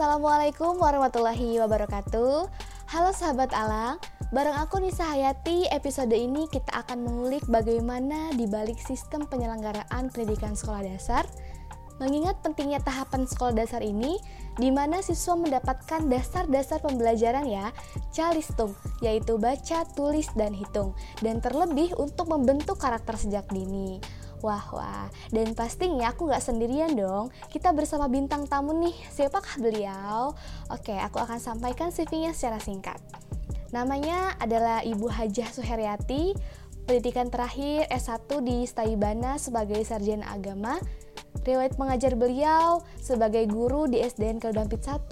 Assalamualaikum warahmatullahi wabarakatuh Halo sahabat Alang Bareng aku Nisa Hayati, episode ini kita akan mengulik bagaimana dibalik sistem penyelenggaraan pendidikan sekolah dasar Mengingat pentingnya tahapan sekolah dasar ini, di mana siswa mendapatkan dasar-dasar pembelajaran ya, calistung, yaitu baca, tulis, dan hitung, dan terlebih untuk membentuk karakter sejak dini. Wah, wah. Dan pastinya aku nggak sendirian dong. Kita bersama bintang tamu nih. Siapakah beliau? Oke, aku akan sampaikan CV-nya secara singkat. Namanya adalah Ibu Hajah Suheryati, pendidikan terakhir S1 di Staibana sebagai sarjana agama, Riwayat mengajar beliau sebagai guru di SDN Kedampit 1,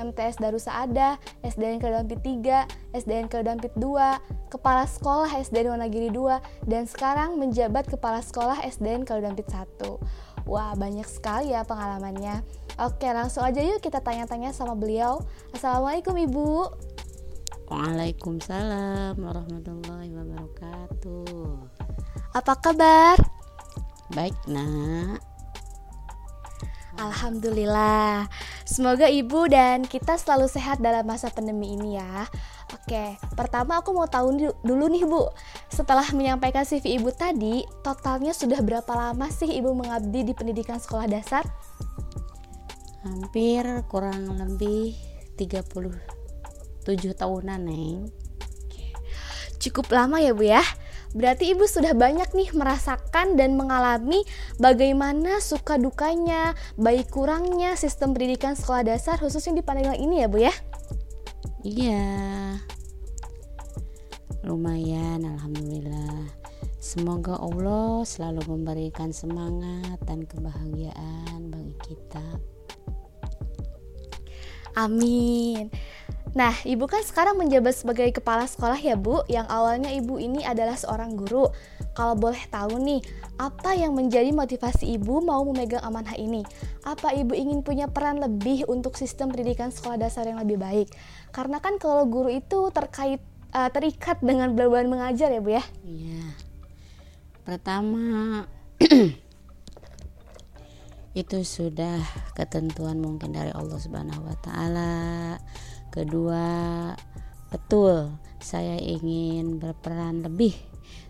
MTS Darussaada, SDN Kedampit 3, SDN Kedampit 2, Kepala Sekolah SDN Wonogiri 2, dan sekarang menjabat Kepala Sekolah SDN Kedampit 1. Wah, banyak sekali ya pengalamannya. Oke, langsung aja yuk kita tanya-tanya sama beliau. Assalamualaikum Ibu. Waalaikumsalam warahmatullahi wabarakatuh. Apa kabar? Baik, Nak. Alhamdulillah. Semoga ibu dan kita selalu sehat dalam masa pandemi ini ya. Oke, pertama aku mau tahu dulu nih Bu. Setelah menyampaikan CV ibu tadi, totalnya sudah berapa lama sih ibu mengabdi di pendidikan sekolah dasar? Hampir kurang lebih 37 tahunan, Neng. Cukup lama ya Bu ya. Berarti ibu sudah banyak nih merasakan dan mengalami bagaimana suka dukanya, baik kurangnya sistem pendidikan sekolah dasar khususnya di Pandeglang ini ya Bu ya? Iya. Lumayan, alhamdulillah. Semoga Allah selalu memberikan semangat dan kebahagiaan bagi kita. Amin. Nah, Ibu kan sekarang menjabat sebagai kepala sekolah ya Bu, yang awalnya Ibu ini adalah seorang guru. Kalau boleh tahu nih, apa yang menjadi motivasi Ibu mau memegang amanah ini? Apa Ibu ingin punya peran lebih untuk sistem pendidikan sekolah dasar yang lebih baik? Karena kan kalau guru itu terkait uh, terikat dengan beban mengajar ya Bu ya? Iya. Pertama itu sudah ketentuan mungkin dari Allah Subhanahu wa taala Kedua, betul saya ingin berperan lebih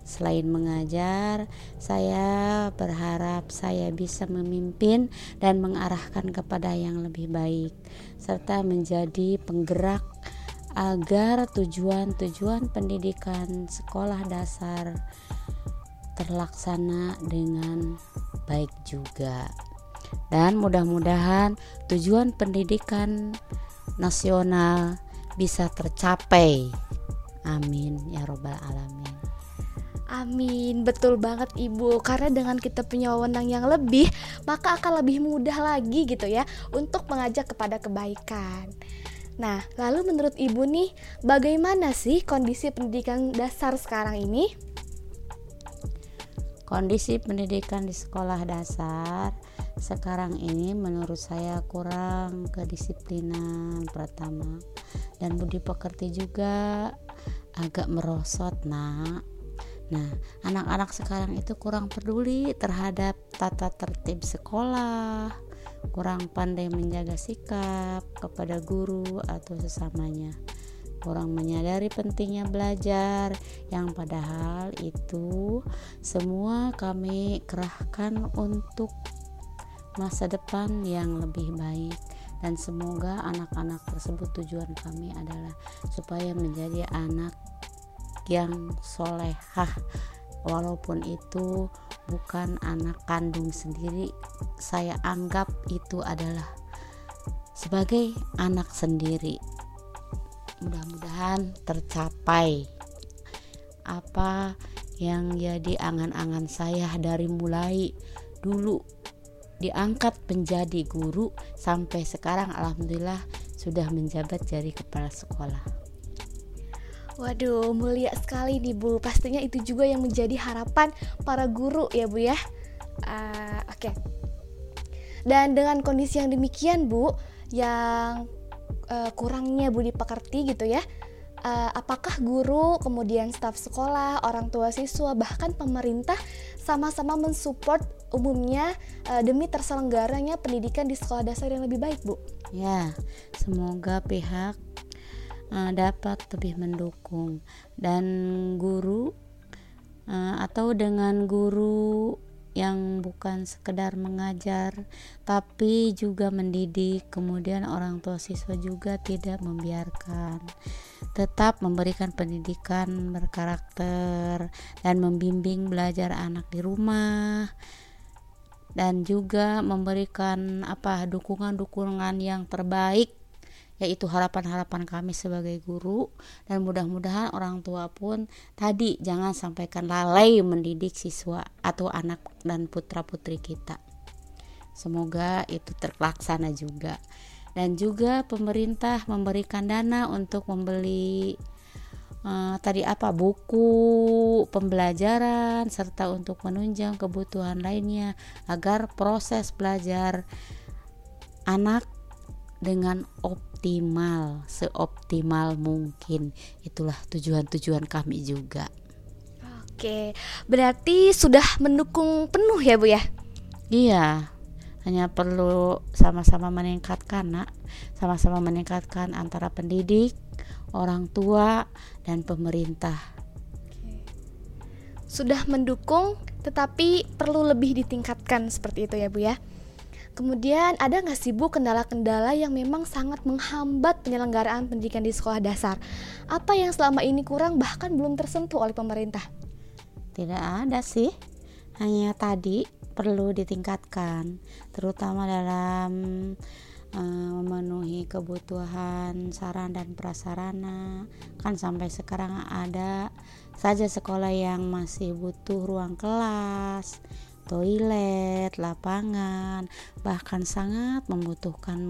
Selain mengajar, saya berharap saya bisa memimpin dan mengarahkan kepada yang lebih baik, serta menjadi penggerak agar tujuan-tujuan pendidikan sekolah dasar terlaksana dengan baik juga. Dan mudah-mudahan tujuan pendidikan nasional bisa tercapai. Amin ya robbal alamin. Amin, betul banget Ibu. Karena dengan kita punya wewenang yang lebih, maka akan lebih mudah lagi gitu ya untuk mengajak kepada kebaikan. Nah, lalu menurut Ibu nih, bagaimana sih kondisi pendidikan dasar sekarang ini? Kondisi pendidikan di sekolah dasar sekarang ini menurut saya kurang kedisiplinan pertama dan budi pekerti juga agak merosot nak. Nah anak-anak sekarang itu kurang peduli terhadap tata tertib sekolah kurang pandai menjaga sikap kepada guru atau sesamanya. Kurang menyadari pentingnya belajar yang padahal itu semua kami kerahkan untuk masa depan yang lebih baik. Dan semoga anak-anak tersebut tujuan kami adalah supaya menjadi anak yang solehah. Walaupun itu bukan anak kandung sendiri saya anggap itu adalah sebagai anak sendiri. Mudah-mudahan tercapai. Apa yang jadi angan-angan saya dari mulai dulu diangkat menjadi guru sampai sekarang alhamdulillah sudah menjabat jadi kepala sekolah. Waduh, mulia sekali nih Bu. Pastinya itu juga yang menjadi harapan para guru ya Bu ya. Uh, Oke. Okay. Dan dengan kondisi yang demikian Bu, yang uh, kurangnya budi pekerti gitu ya, uh, apakah guru, kemudian staf sekolah, orang tua siswa, bahkan pemerintah sama-sama mensupport umumnya uh, demi terselenggaranya pendidikan di sekolah dasar yang lebih baik, Bu. Ya, semoga pihak uh, dapat lebih mendukung dan guru uh, atau dengan guru yang bukan sekedar mengajar tapi juga mendidik kemudian orang tua siswa juga tidak membiarkan tetap memberikan pendidikan berkarakter dan membimbing belajar anak di rumah dan juga memberikan apa dukungan-dukungan yang terbaik yaitu harapan-harapan kami sebagai guru dan mudah-mudahan orang tua pun tadi jangan sampaikan lalai mendidik siswa atau anak dan putra-putri kita. Semoga itu terlaksana juga. Dan juga pemerintah memberikan dana untuk membeli uh, tadi apa buku pembelajaran serta untuk menunjang kebutuhan lainnya agar proses belajar anak dengan optimal, seoptimal mungkin. Itulah tujuan-tujuan kami juga. Oke, berarti sudah mendukung penuh ya, Bu ya? Iya. Hanya perlu sama-sama meningkatkan, Nak. Sama-sama meningkatkan antara pendidik, orang tua, dan pemerintah. Sudah mendukung, tetapi perlu lebih ditingkatkan seperti itu ya, Bu ya. Kemudian ada nggak sih Bu kendala-kendala yang memang sangat menghambat penyelenggaraan pendidikan di sekolah dasar? Apa yang selama ini kurang bahkan belum tersentuh oleh pemerintah? Tidak ada sih, hanya tadi perlu ditingkatkan, terutama dalam uh, memenuhi kebutuhan saran dan prasarana. Kan sampai sekarang ada saja sekolah yang masih butuh ruang kelas, toilet, lapangan, bahkan sangat membutuhkan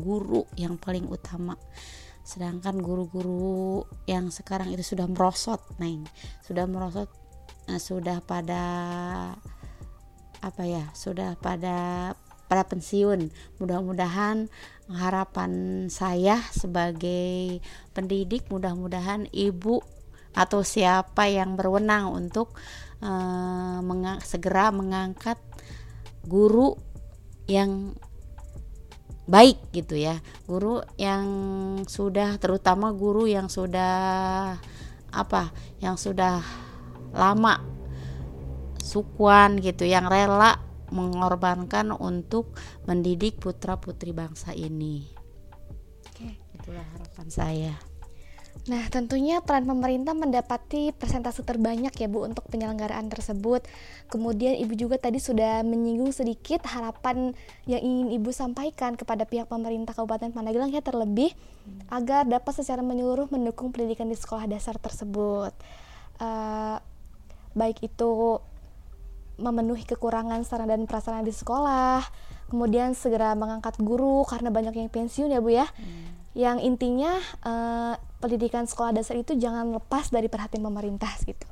guru yang paling utama. Sedangkan guru-guru yang sekarang itu sudah merosot, Neng, sudah merosot, eh, sudah pada apa ya, sudah pada pada pensiun. Mudah-mudahan harapan saya sebagai pendidik, mudah-mudahan ibu atau siapa yang berwenang untuk uh, menga segera mengangkat guru yang baik gitu ya guru yang sudah terutama guru yang sudah apa yang sudah lama sukuan gitu yang rela mengorbankan untuk mendidik putra putri bangsa ini. Oke, itulah harapan saya. Nah, tentunya peran pemerintah mendapati persentase terbanyak ya Bu untuk penyelenggaraan tersebut. Kemudian Ibu juga tadi sudah menyinggung sedikit harapan yang ingin Ibu sampaikan kepada pihak pemerintah Kabupaten Pandeglang ya terlebih hmm. agar dapat secara menyeluruh mendukung pendidikan di sekolah dasar tersebut. Uh, baik itu memenuhi kekurangan sarana dan prasarana di sekolah, kemudian segera mengangkat guru karena banyak yang pensiun ya Bu ya. Hmm yang intinya uh, pendidikan sekolah dasar itu jangan lepas dari perhatian pemerintah gitu.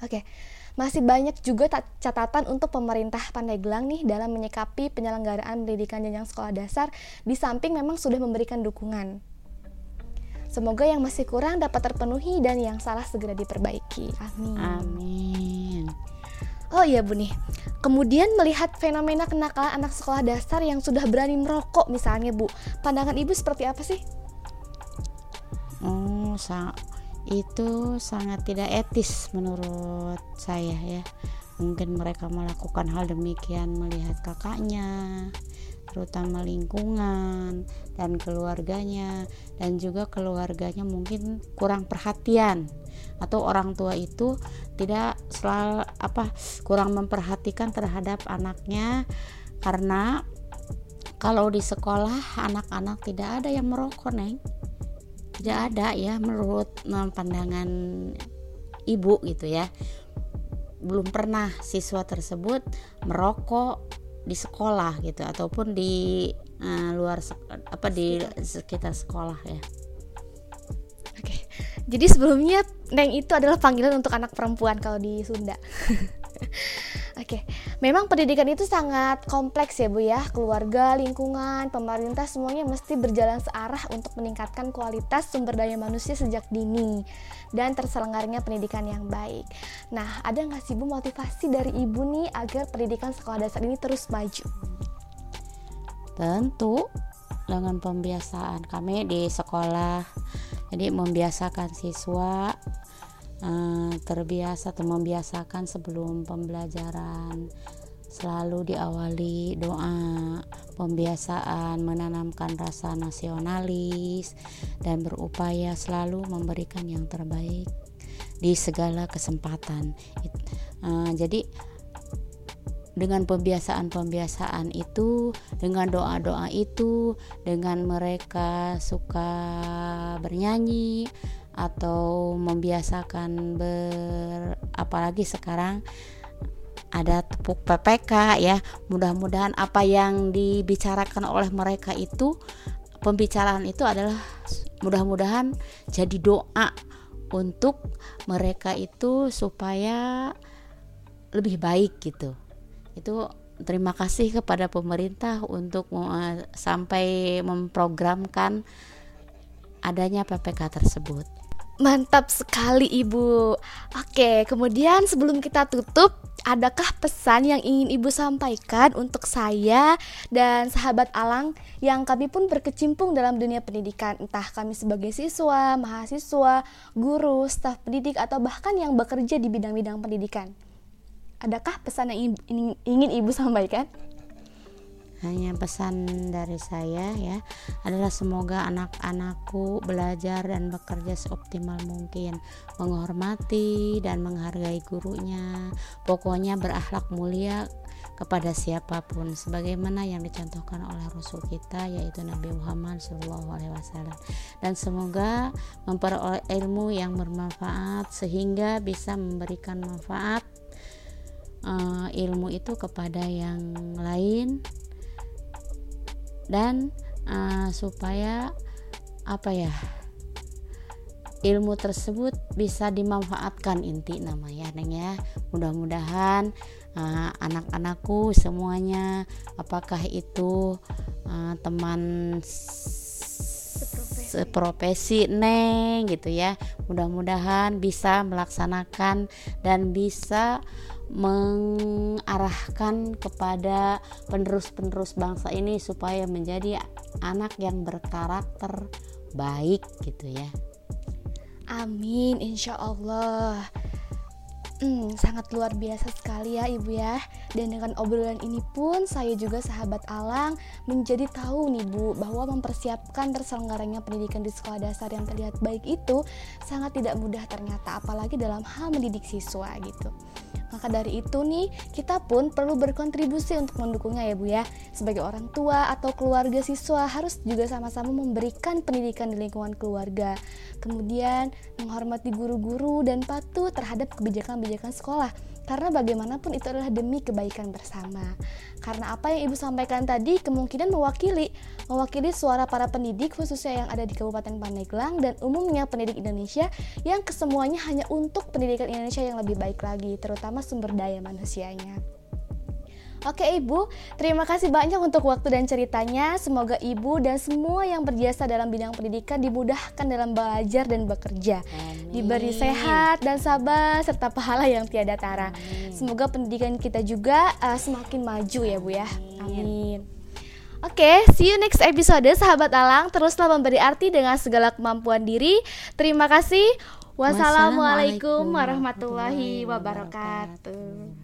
Oke. Okay. Masih banyak juga catatan untuk pemerintah Pandeglang nih dalam menyikapi penyelenggaraan pendidikan jenjang sekolah dasar di samping memang sudah memberikan dukungan. Semoga yang masih kurang dapat terpenuhi dan yang salah segera diperbaiki. Amin. Amin. Oh iya Bu nih, kemudian melihat fenomena kenakalan anak sekolah dasar yang sudah berani merokok misalnya Bu, pandangan Ibu seperti apa sih? Oh, sa itu sangat tidak etis menurut saya ya. Mungkin mereka melakukan hal demikian melihat kakaknya, terutama lingkungan dan keluarganya. Dan juga keluarganya mungkin kurang perhatian. Atau orang tua itu tidak selalu apa kurang memperhatikan terhadap anaknya. Karena kalau di sekolah anak-anak tidak ada yang merokok neng. Tidak ada ya menurut pandangan ibu gitu ya belum pernah siswa tersebut merokok di sekolah gitu ataupun di uh, luar apa di sekitar sekolah ya jadi sebelumnya Neng itu adalah panggilan untuk anak perempuan kalau di Sunda. Oke, memang pendidikan itu sangat kompleks ya Bu ya. Keluarga, lingkungan, pemerintah semuanya mesti berjalan searah untuk meningkatkan kualitas sumber daya manusia sejak dini dan terselenggaranya pendidikan yang baik. Nah, ada nggak sih Bu motivasi dari Ibu nih agar pendidikan sekolah dasar ini terus maju? Tentu dengan pembiasaan kami di sekolah. Jadi membiasakan siswa Eh, terbiasa atau membiasakan sebelum pembelajaran. Selalu diawali doa pembiasaan menanamkan rasa nasionalis dan berupaya selalu memberikan yang terbaik di segala kesempatan. Uh, jadi dengan pembiasaan-pembiasaan itu, dengan doa-doa itu, dengan mereka suka bernyanyi, atau membiasakan ber apalagi sekarang ada tepuk PPK ya mudah-mudahan apa yang dibicarakan oleh mereka itu pembicaraan itu adalah mudah-mudahan jadi doa untuk mereka itu supaya lebih baik gitu itu terima kasih kepada pemerintah untuk sampai memprogramkan adanya PPK tersebut. Mantap sekali Ibu. Oke, kemudian sebelum kita tutup, adakah pesan yang ingin Ibu sampaikan untuk saya dan sahabat Alang yang kami pun berkecimpung dalam dunia pendidikan, entah kami sebagai siswa, mahasiswa, guru, staf pendidik atau bahkan yang bekerja di bidang-bidang pendidikan. Adakah pesan yang ingin Ibu sampaikan? Hanya pesan dari saya ya adalah semoga anak-anakku belajar dan bekerja seoptimal mungkin. Menghormati dan menghargai gurunya. Pokoknya berakhlak mulia kepada siapa pun. Sebagaimana yang dicontohkan oleh Rasul kita yaitu Nabi Muhammad SAW dan semoga memperoleh ilmu yang bermanfaat sehingga bisa memberikan manfaat uh, ilmu itu kepada yang lain dan uh, supaya apa ya ilmu tersebut bisa dimanfaatkan inti namanya neng ya. Mudah-mudahan uh, anak-anakku semuanya apakah itu uh, teman seprofesi neng gitu ya. Mudah-mudahan bisa melaksanakan dan bisa mengarahkan kepada penerus-penerus bangsa ini supaya menjadi anak yang berkarakter baik gitu ya. Amin, insya Allah. Hmm, sangat luar biasa sekali ya Ibu ya. Dan dengan obrolan ini pun saya juga sahabat Alang menjadi tahu nih Bu bahwa mempersiapkan terselenggaranya pendidikan di sekolah dasar yang terlihat baik itu sangat tidak mudah ternyata apalagi dalam hal mendidik siswa gitu. Maka dari itu nih, kita pun perlu berkontribusi untuk mendukungnya ya Bu ya. Sebagai orang tua atau keluarga siswa harus juga sama-sama memberikan pendidikan di lingkungan keluarga. Kemudian menghormati guru-guru dan patuh terhadap kebijakan-kebijakan sekolah karena bagaimanapun itu adalah demi kebaikan bersama. Karena apa yang Ibu sampaikan tadi kemungkinan mewakili mewakili suara para pendidik khususnya yang ada di Kabupaten Pandeglang dan umumnya pendidik Indonesia yang kesemuanya hanya untuk pendidikan Indonesia yang lebih baik lagi, terutama sumber daya manusianya. Oke Ibu, terima kasih banyak untuk waktu dan ceritanya. Semoga Ibu dan semua yang berjasa dalam bidang pendidikan dimudahkan dalam belajar dan bekerja. Amin. Diberi sehat dan sabar serta pahala yang tiada tara. Amin. Semoga pendidikan kita juga uh, semakin maju ya Bu ya. Amin. Oke, okay, see you next episode sahabat Alang. Teruslah memberi arti dengan segala kemampuan diri. Terima kasih. Wassalamualaikum warahmatullahi wabarakatuh.